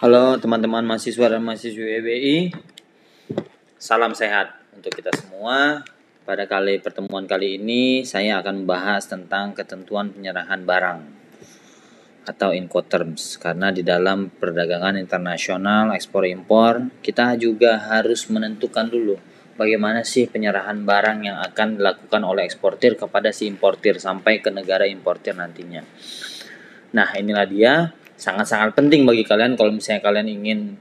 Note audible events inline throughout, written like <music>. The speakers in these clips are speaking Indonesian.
Halo teman-teman mahasiswa dan mahasiswi EBI Salam sehat untuk kita semua. Pada kali pertemuan kali ini saya akan membahas tentang ketentuan penyerahan barang Atau Incoterms Karena di dalam perdagangan internasional ekspor impor Kita juga harus menentukan dulu Bagaimana sih penyerahan barang yang akan dilakukan oleh eksportir kepada si importir Sampai ke negara importir nantinya. Nah inilah dia sangat-sangat penting bagi kalian kalau misalnya kalian ingin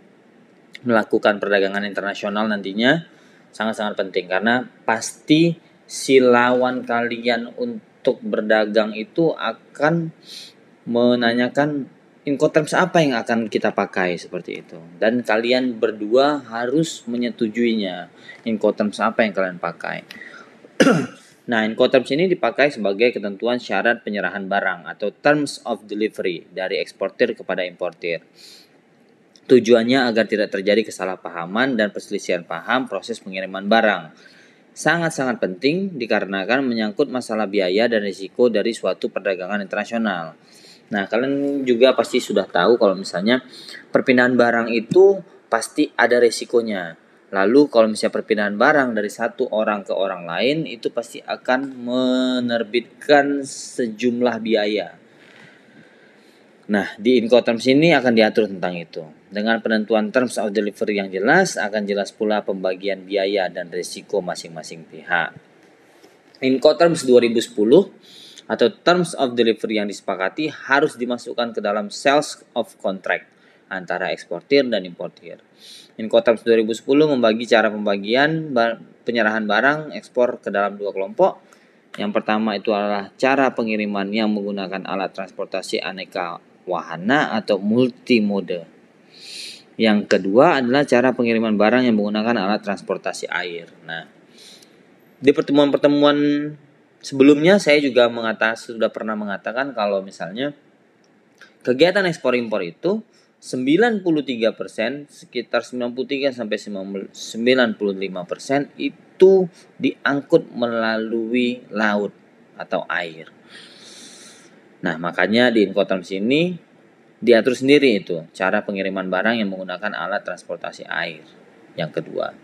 melakukan perdagangan internasional nantinya sangat-sangat penting. Karena pasti si lawan kalian untuk berdagang itu akan menanyakan Incoterms apa yang akan kita pakai seperti itu. Dan kalian berdua harus menyetujuinya Incoterms apa yang kalian pakai <clears throat> Nah, Incoterms ini dipakai sebagai ketentuan syarat penyerahan barang atau terms of delivery dari eksportir kepada importir. Tujuannya agar tidak terjadi kesalahpahaman dan perselisihan paham proses pengiriman barang. Sangat-sangat penting dikarenakan menyangkut masalah biaya dan risiko dari suatu perdagangan internasional. Nah, kalian juga pasti sudah tahu kalau misalnya perpindahan barang itu pasti ada risikonya Lalu kalau misalnya perpindahan barang dari satu orang ke orang lain itu pasti akan menerbitkan sejumlah biaya. Nah, di Incoterms ini akan diatur tentang itu. Dengan penentuan terms of delivery yang jelas, akan jelas pula pembagian biaya dan risiko masing-masing pihak. Incoterms 2010 atau terms of delivery yang disepakati harus dimasukkan ke dalam sales of contract antara eksportir dan importir. Incoterms 2010 membagi cara pembagian penyerahan barang ekspor ke dalam dua kelompok. Yang pertama itu adalah cara pengiriman yang menggunakan alat transportasi aneka wahana atau multimode. Yang kedua adalah cara pengiriman barang yang menggunakan alat transportasi air. Nah, di pertemuan-pertemuan sebelumnya saya juga mengatakan sudah pernah mengatakan kalau misalnya kegiatan ekspor impor itu 93% sekitar 93 sampai 95% itu diangkut melalui laut atau air. Nah, makanya di Incoterms sini diatur sendiri itu cara pengiriman barang yang menggunakan alat transportasi air. Yang kedua.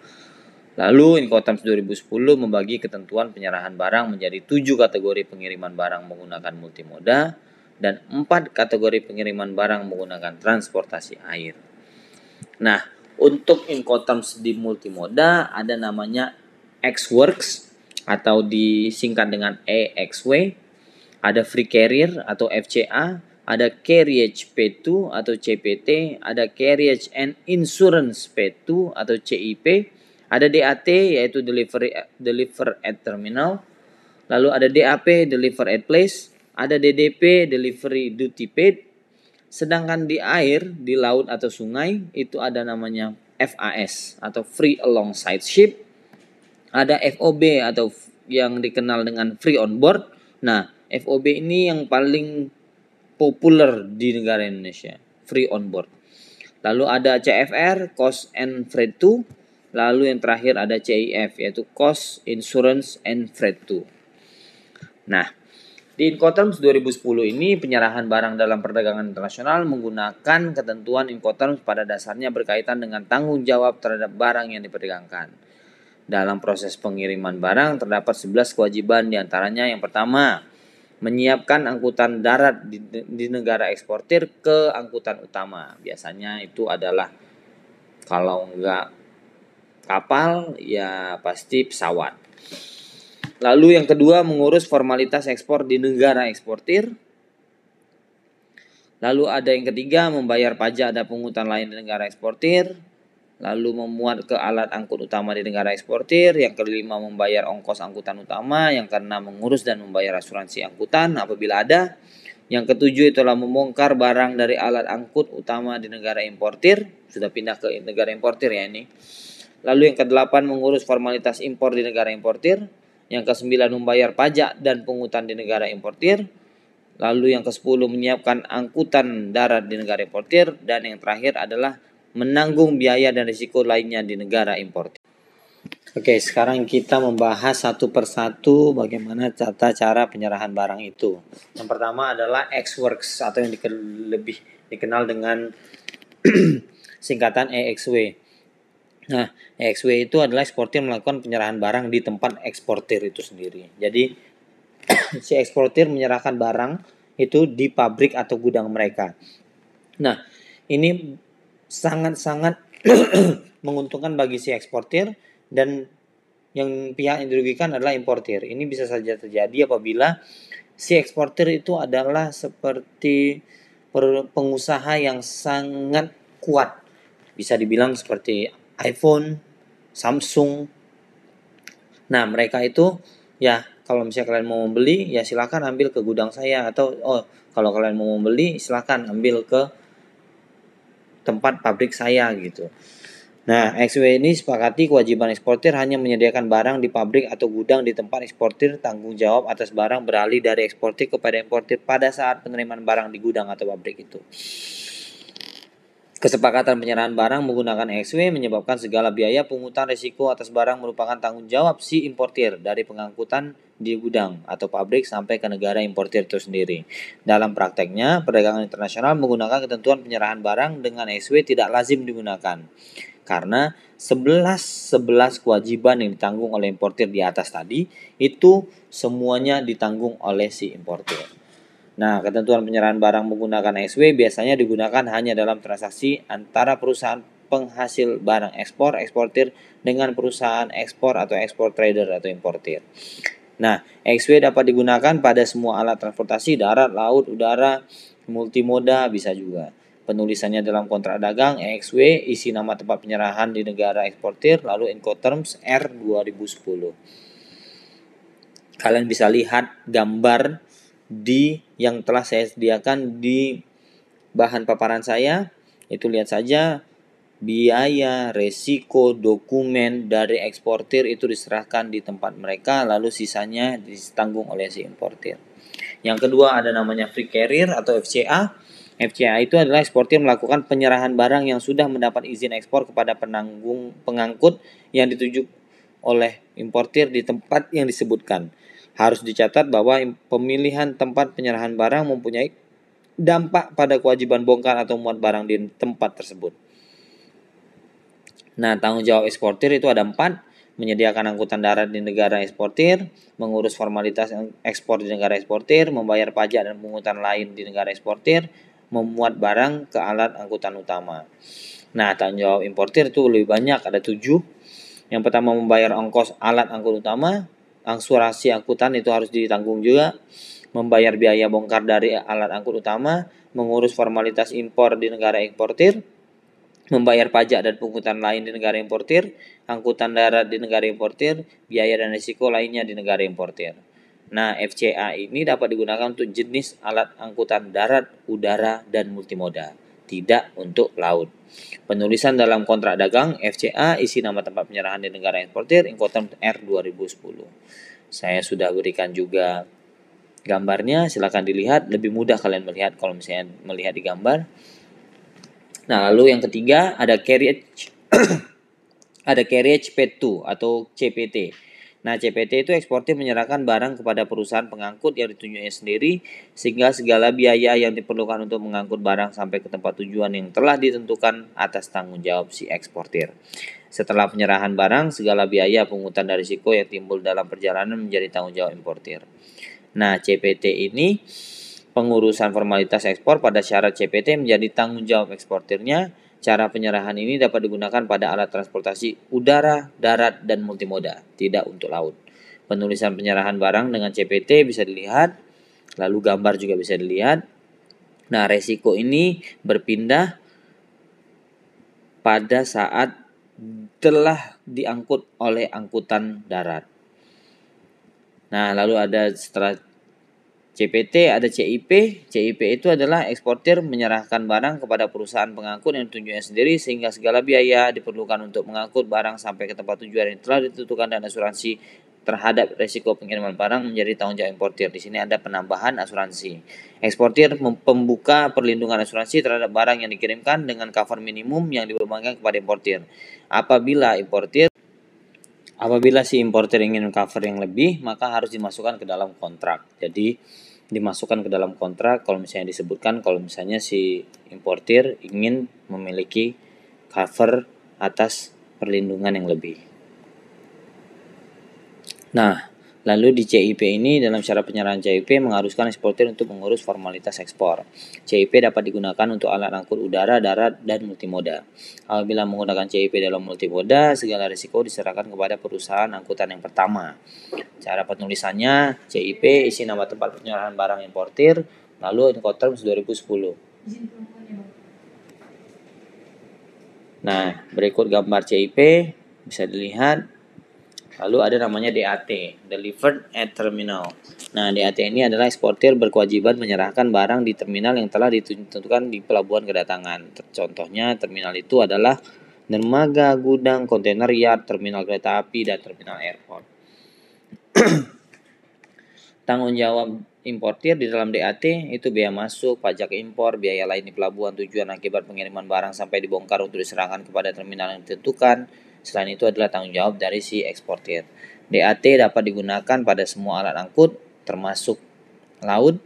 Lalu Incoterms 2010 membagi ketentuan penyerahan barang menjadi tujuh kategori pengiriman barang menggunakan multimoda, dan empat kategori pengiriman barang menggunakan transportasi air. Nah, untuk Incoterms di multimoda ada namanya Xworks atau disingkat dengan EXW, ada Free Carrier atau FCA, ada Carriage P2 atau CPT, ada Carriage and Insurance P2 atau CIP, ada DAT yaitu Delivery Deliver at Terminal, lalu ada DAP Deliver at Place, ada DDP delivery duty paid. Sedangkan di air di laut atau sungai itu ada namanya FAS atau free alongside ship. Ada FOB atau yang dikenal dengan free on board. Nah FOB ini yang paling populer di negara Indonesia free on board. Lalu ada CFR cost and freight to. Lalu yang terakhir ada CIF yaitu cost insurance and freight to. Nah di Incoterms 2010 ini penyerahan barang dalam perdagangan internasional menggunakan ketentuan Incoterms pada dasarnya berkaitan dengan tanggung jawab terhadap barang yang diperdagangkan. Dalam proses pengiriman barang terdapat 11 kewajiban di antaranya yang pertama menyiapkan angkutan darat di, di negara eksportir ke angkutan utama. Biasanya itu adalah kalau enggak kapal ya pasti pesawat. Lalu yang kedua mengurus formalitas ekspor di negara eksportir. Lalu ada yang ketiga membayar pajak dan pungutan lain di negara eksportir. Lalu memuat ke alat angkut utama di negara eksportir. Yang kelima membayar ongkos angkutan utama. Yang keenam mengurus dan membayar asuransi angkutan apabila ada. Yang ketujuh itulah membongkar barang dari alat angkut utama di negara importir. Sudah pindah ke negara importir ya ini. Lalu yang kedelapan mengurus formalitas impor di negara importir. Yang kesembilan membayar pajak dan pungutan di negara importir. Lalu yang ke-10 menyiapkan angkutan darat di negara importir dan yang terakhir adalah menanggung biaya dan risiko lainnya di negara importir. Oke, sekarang kita membahas satu persatu bagaimana tata cara penyerahan barang itu. Yang pertama adalah X-Works atau yang lebih dikenal dengan <clears throat> singkatan EXW. Nah, EXW itu adalah eksportir melakukan penyerahan barang di tempat eksportir itu sendiri. Jadi <coughs> si eksportir menyerahkan barang itu di pabrik atau gudang mereka. Nah, ini sangat-sangat <coughs> menguntungkan bagi si eksportir dan yang pihak yang dirugikan adalah importir. Ini bisa saja terjadi apabila si eksportir itu adalah seperti pengusaha yang sangat kuat. Bisa dibilang seperti iPhone, Samsung. Nah, mereka itu ya kalau misalnya kalian mau membeli ya silahkan ambil ke gudang saya atau oh kalau kalian mau membeli silahkan ambil ke tempat pabrik saya gitu. Nah, XW ini sepakati kewajiban eksportir hanya menyediakan barang di pabrik atau gudang di tempat eksportir tanggung jawab atas barang beralih dari eksportir kepada importir pada saat penerimaan barang di gudang atau pabrik itu. Kesepakatan penyerahan barang menggunakan XW menyebabkan segala biaya pungutan risiko atas barang merupakan tanggung jawab si importir dari pengangkutan di gudang atau pabrik sampai ke negara importir itu sendiri. Dalam prakteknya, perdagangan internasional menggunakan ketentuan penyerahan barang dengan XW tidak lazim digunakan. Karena 11 11 kewajiban yang ditanggung oleh importir di atas tadi itu semuanya ditanggung oleh si importir. Nah, ketentuan penyerahan barang menggunakan SW biasanya digunakan hanya dalam transaksi antara perusahaan penghasil barang ekspor, eksportir dengan perusahaan ekspor atau ekspor trader atau importir. Nah, XW dapat digunakan pada semua alat transportasi darat, laut, udara, multimoda bisa juga. Penulisannya dalam kontrak dagang XW, isi nama tempat penyerahan di negara eksportir, lalu Incoterms R 2010. Kalian bisa lihat gambar di yang telah saya sediakan di bahan paparan saya itu lihat saja biaya, resiko, dokumen dari eksportir itu diserahkan di tempat mereka lalu sisanya ditanggung oleh si importir. Yang kedua ada namanya free carrier atau FCA. FCA itu adalah eksportir melakukan penyerahan barang yang sudah mendapat izin ekspor kepada penanggung pengangkut yang dituju oleh importir di tempat yang disebutkan. Harus dicatat bahwa pemilihan tempat penyerahan barang mempunyai dampak pada kewajiban bongkar atau muat barang di tempat tersebut. Nah, tanggung jawab eksportir itu ada empat, menyediakan angkutan darat di negara eksportir, mengurus formalitas ekspor di negara eksportir, membayar pajak dan pungutan lain di negara eksportir, memuat barang ke alat angkutan utama. Nah, tanggung jawab importir itu lebih banyak, ada tujuh. Yang pertama membayar ongkos alat angkut utama, asuransi angkutan itu harus ditanggung juga, membayar biaya bongkar dari alat angkut utama, mengurus formalitas impor di negara importir, membayar pajak dan pungutan lain di negara importir, angkutan darat di negara importir, biaya dan risiko lainnya di negara importir. Nah, FCA ini dapat digunakan untuk jenis alat angkutan darat, udara, dan multimoda, tidak untuk laut. Penulisan dalam kontrak dagang FCA isi nama tempat penyerahan di negara eksportir Incoterm R 2010. Saya sudah berikan juga gambarnya, silakan dilihat. Lebih mudah kalian melihat kalau misalnya melihat di gambar. Nah, lalu yang ketiga ada carriage <coughs> ada carriage P2 atau CPT. Nah, CPT itu eksportir menyerahkan barang kepada perusahaan pengangkut yang ditunjuknya sendiri sehingga segala biaya yang diperlukan untuk mengangkut barang sampai ke tempat tujuan yang telah ditentukan atas tanggung jawab si eksportir. Setelah penyerahan barang, segala biaya pungutan dari risiko yang timbul dalam perjalanan menjadi tanggung jawab importir. Nah, CPT ini pengurusan formalitas ekspor pada syarat CPT menjadi tanggung jawab eksportirnya Cara penyerahan ini dapat digunakan pada alat transportasi udara, darat, dan multimoda, tidak untuk laut. Penulisan penyerahan barang dengan CPT bisa dilihat, lalu gambar juga bisa dilihat. Nah, resiko ini berpindah pada saat telah diangkut oleh angkutan darat. Nah, lalu ada setelah CPT ada CIP. CIP itu adalah eksportir menyerahkan barang kepada perusahaan pengangkut yang tunjuknya sendiri sehingga segala biaya diperlukan untuk mengangkut barang sampai ke tempat tujuan yang telah ditentukan dan asuransi terhadap resiko pengiriman barang menjadi tanggung jawab importir. Di sini ada penambahan asuransi. Eksportir membuka perlindungan asuransi terhadap barang yang dikirimkan dengan cover minimum yang dibebankan kepada importir. Apabila importir Apabila si importer ingin cover yang lebih, maka harus dimasukkan ke dalam kontrak. Jadi dimasukkan ke dalam kontrak kalau misalnya disebutkan kalau misalnya si importir ingin memiliki cover atas perlindungan yang lebih. Nah, Lalu di CIP ini dalam syarat penyerahan CIP mengharuskan eksportir untuk mengurus formalitas ekspor. CIP dapat digunakan untuk alat angkut udara, darat, dan multimoda. Apabila menggunakan CIP dalam multimoda, segala risiko diserahkan kepada perusahaan angkutan yang pertama. Cara penulisannya, CIP isi nama tempat penyerahan barang importir, lalu Incoterms 2010. Nah, berikut gambar CIP bisa dilihat Lalu ada namanya DAT, Delivered at Terminal. Nah, DAT ini adalah eksportir berkewajiban menyerahkan barang di terminal yang telah ditentukan di pelabuhan kedatangan. Contohnya, terminal itu adalah dermaga, gudang, kontainer yard, terminal kereta api, dan terminal airport. <clears throat> Tanggung jawab importir di dalam DAT itu biaya masuk, pajak impor, biaya lain di pelabuhan tujuan akibat pengiriman barang sampai dibongkar untuk diserahkan kepada terminal yang ditentukan, Selain itu adalah tanggung jawab dari si eksportir. DAT dapat digunakan pada semua alat angkut termasuk laut.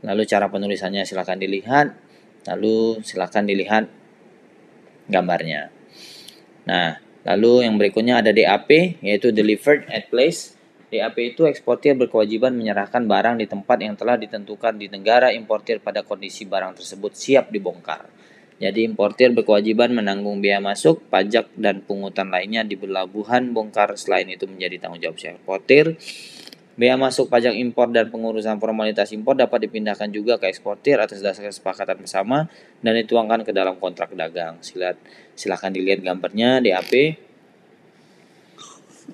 Lalu cara penulisannya silakan dilihat. Lalu silakan dilihat gambarnya. Nah, lalu yang berikutnya ada DAP yaitu delivered at place. DAP itu eksportir berkewajiban menyerahkan barang di tempat yang telah ditentukan di negara importir pada kondisi barang tersebut siap dibongkar. Jadi importir berkewajiban menanggung biaya masuk, pajak, dan pungutan lainnya di pelabuhan bongkar. Selain itu menjadi tanggung jawab si eksportir. Biaya masuk pajak impor dan pengurusan formalitas impor dapat dipindahkan juga ke eksportir atas dasar kesepakatan bersama dan dituangkan ke dalam kontrak dagang. Silat, silakan dilihat gambarnya DAP.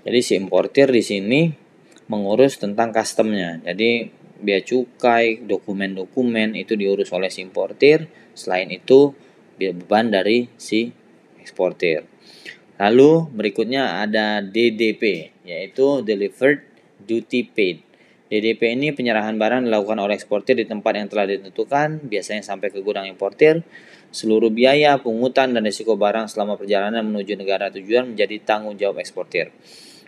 Jadi si importir di sini mengurus tentang customnya. Jadi biaya cukai, dokumen-dokumen itu diurus oleh si importir. Selain itu beban dari si eksportir. Lalu berikutnya ada DDP yaitu Delivered Duty Paid. DDP ini penyerahan barang dilakukan oleh eksportir di tempat yang telah ditentukan, biasanya sampai ke gudang importir. Seluruh biaya, pungutan, dan risiko barang selama perjalanan menuju negara tujuan menjadi tanggung jawab eksportir.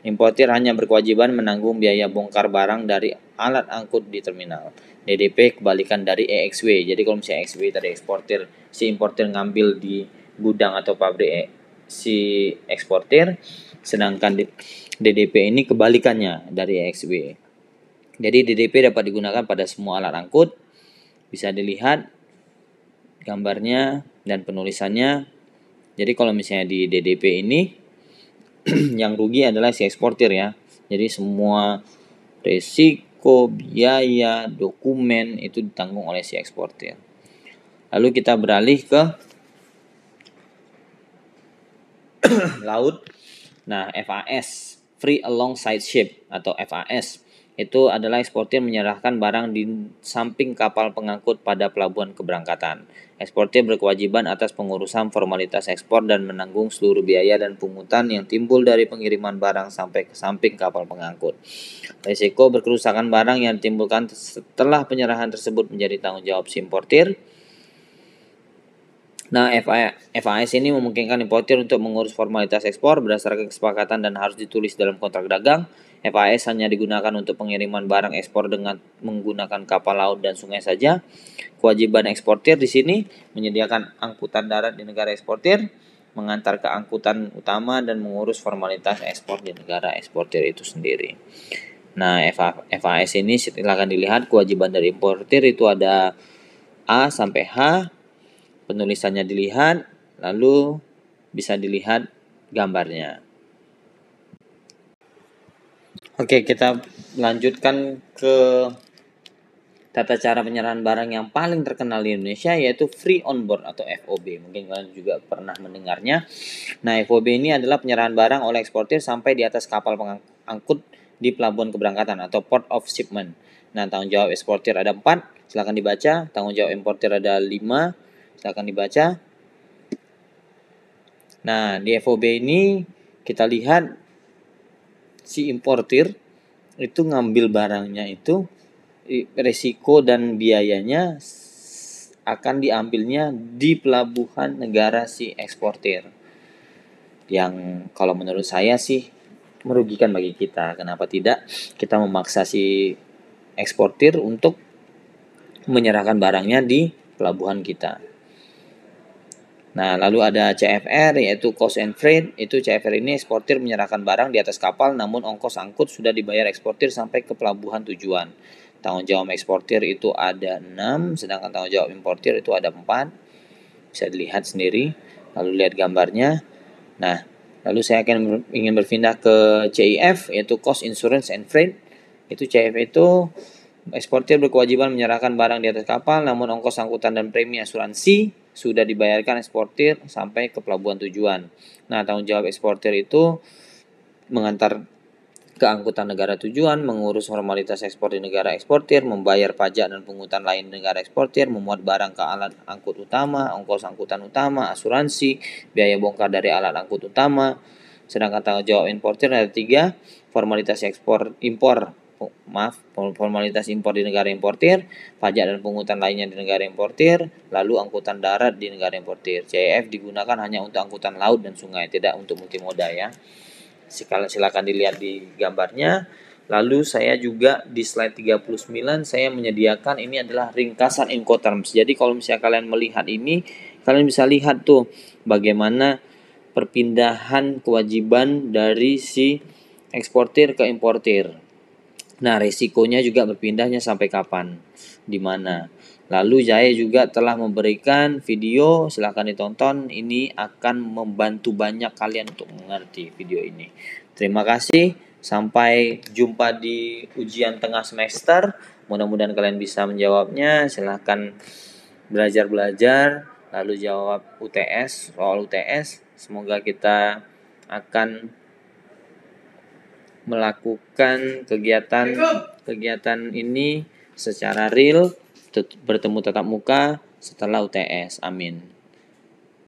Importir hanya berkewajiban menanggung biaya bongkar barang dari alat angkut di terminal. DDP kebalikan dari EXW. Jadi kalau misalnya EXW tadi eksportir, si importir ngambil di gudang atau pabrik e, si eksportir, sedangkan DDP ini kebalikannya dari EXW. Jadi DDP dapat digunakan pada semua alat angkut. Bisa dilihat gambarnya dan penulisannya. Jadi kalau misalnya di DDP ini <clears throat> yang rugi adalah si eksportir ya. Jadi semua resiko biaya, dokumen itu ditanggung oleh si eksportir. Lalu kita beralih ke <coughs> laut. Nah, FAS, Free Alongside Ship atau FAS itu adalah eksportir menyerahkan barang di samping kapal pengangkut pada pelabuhan keberangkatan. Eksportir berkewajiban atas pengurusan formalitas ekspor dan menanggung seluruh biaya dan pungutan yang timbul dari pengiriman barang sampai ke samping kapal pengangkut. Risiko berkerusakan barang yang ditimbulkan setelah penyerahan tersebut menjadi tanggung jawab si importir. Nah, FAS ini memungkinkan importir untuk mengurus formalitas ekspor berdasarkan kesepakatan dan harus ditulis dalam kontrak dagang FAS hanya digunakan untuk pengiriman barang ekspor dengan menggunakan kapal laut dan sungai saja. Kewajiban eksportir di sini menyediakan angkutan darat di negara eksportir, mengantar ke angkutan utama dan mengurus formalitas ekspor di negara eksportir itu sendiri. Nah, FAS ini silakan dilihat kewajiban dari importir itu ada A sampai H. Penulisannya dilihat, lalu bisa dilihat gambarnya. Oke, kita lanjutkan ke tata cara penyerahan barang yang paling terkenal di Indonesia yaitu free on board atau FOB. Mungkin kalian juga pernah mendengarnya. Nah, FOB ini adalah penyerahan barang oleh eksportir sampai di atas kapal pengangkut di pelabuhan keberangkatan atau port of shipment. Nah, tanggung jawab eksportir ada 4, silakan dibaca. Tanggung jawab importir ada 5, silakan dibaca. Nah, di FOB ini kita lihat si importir itu ngambil barangnya itu resiko dan biayanya akan diambilnya di pelabuhan negara si eksportir. Yang kalau menurut saya sih merugikan bagi kita. Kenapa tidak kita memaksa si eksportir untuk menyerahkan barangnya di pelabuhan kita. Nah, lalu ada CFR yaitu cost and freight. Itu CFR ini eksportir menyerahkan barang di atas kapal namun ongkos angkut sudah dibayar eksportir sampai ke pelabuhan tujuan. Tanggung jawab eksportir itu ada 6, sedangkan tanggung jawab importir itu ada 4. Bisa dilihat sendiri. Lalu lihat gambarnya. Nah, lalu saya akan ingin berpindah ke CIF yaitu cost insurance and freight. Itu CIF itu eksportir berkewajiban menyerahkan barang di atas kapal namun ongkos angkutan dan premi asuransi sudah dibayarkan eksportir sampai ke pelabuhan tujuan. Nah, tanggung jawab eksportir itu mengantar ke angkutan negara tujuan, mengurus formalitas ekspor di negara eksportir, membayar pajak dan pungutan lain negara eksportir, memuat barang ke alat angkut utama, ongkos angkutan utama, asuransi, biaya bongkar dari alat angkut utama. Sedangkan tanggung jawab importir ada tiga, formalitas ekspor impor maaf formalitas impor di negara importir, pajak dan pungutan lainnya di negara importir, lalu angkutan darat di negara importir. CEF digunakan hanya untuk angkutan laut dan sungai, tidak untuk multimoda ya. Silakan dilihat di gambarnya. Lalu saya juga di slide 39 saya menyediakan ini adalah ringkasan Incoterms. Jadi kalau misalnya kalian melihat ini, kalian bisa lihat tuh bagaimana perpindahan kewajiban dari si eksportir ke importir. Nah, resikonya juga berpindahnya sampai kapan, di mana. Lalu Jaya juga telah memberikan video, silahkan ditonton. Ini akan membantu banyak kalian untuk mengerti video ini. Terima kasih, sampai jumpa di ujian tengah semester. Mudah-mudahan kalian bisa menjawabnya. Silahkan belajar-belajar, lalu jawab UTS, soal UTS. Semoga kita akan melakukan kegiatan kegiatan ini secara real bertemu tatap muka setelah UTS. Amin.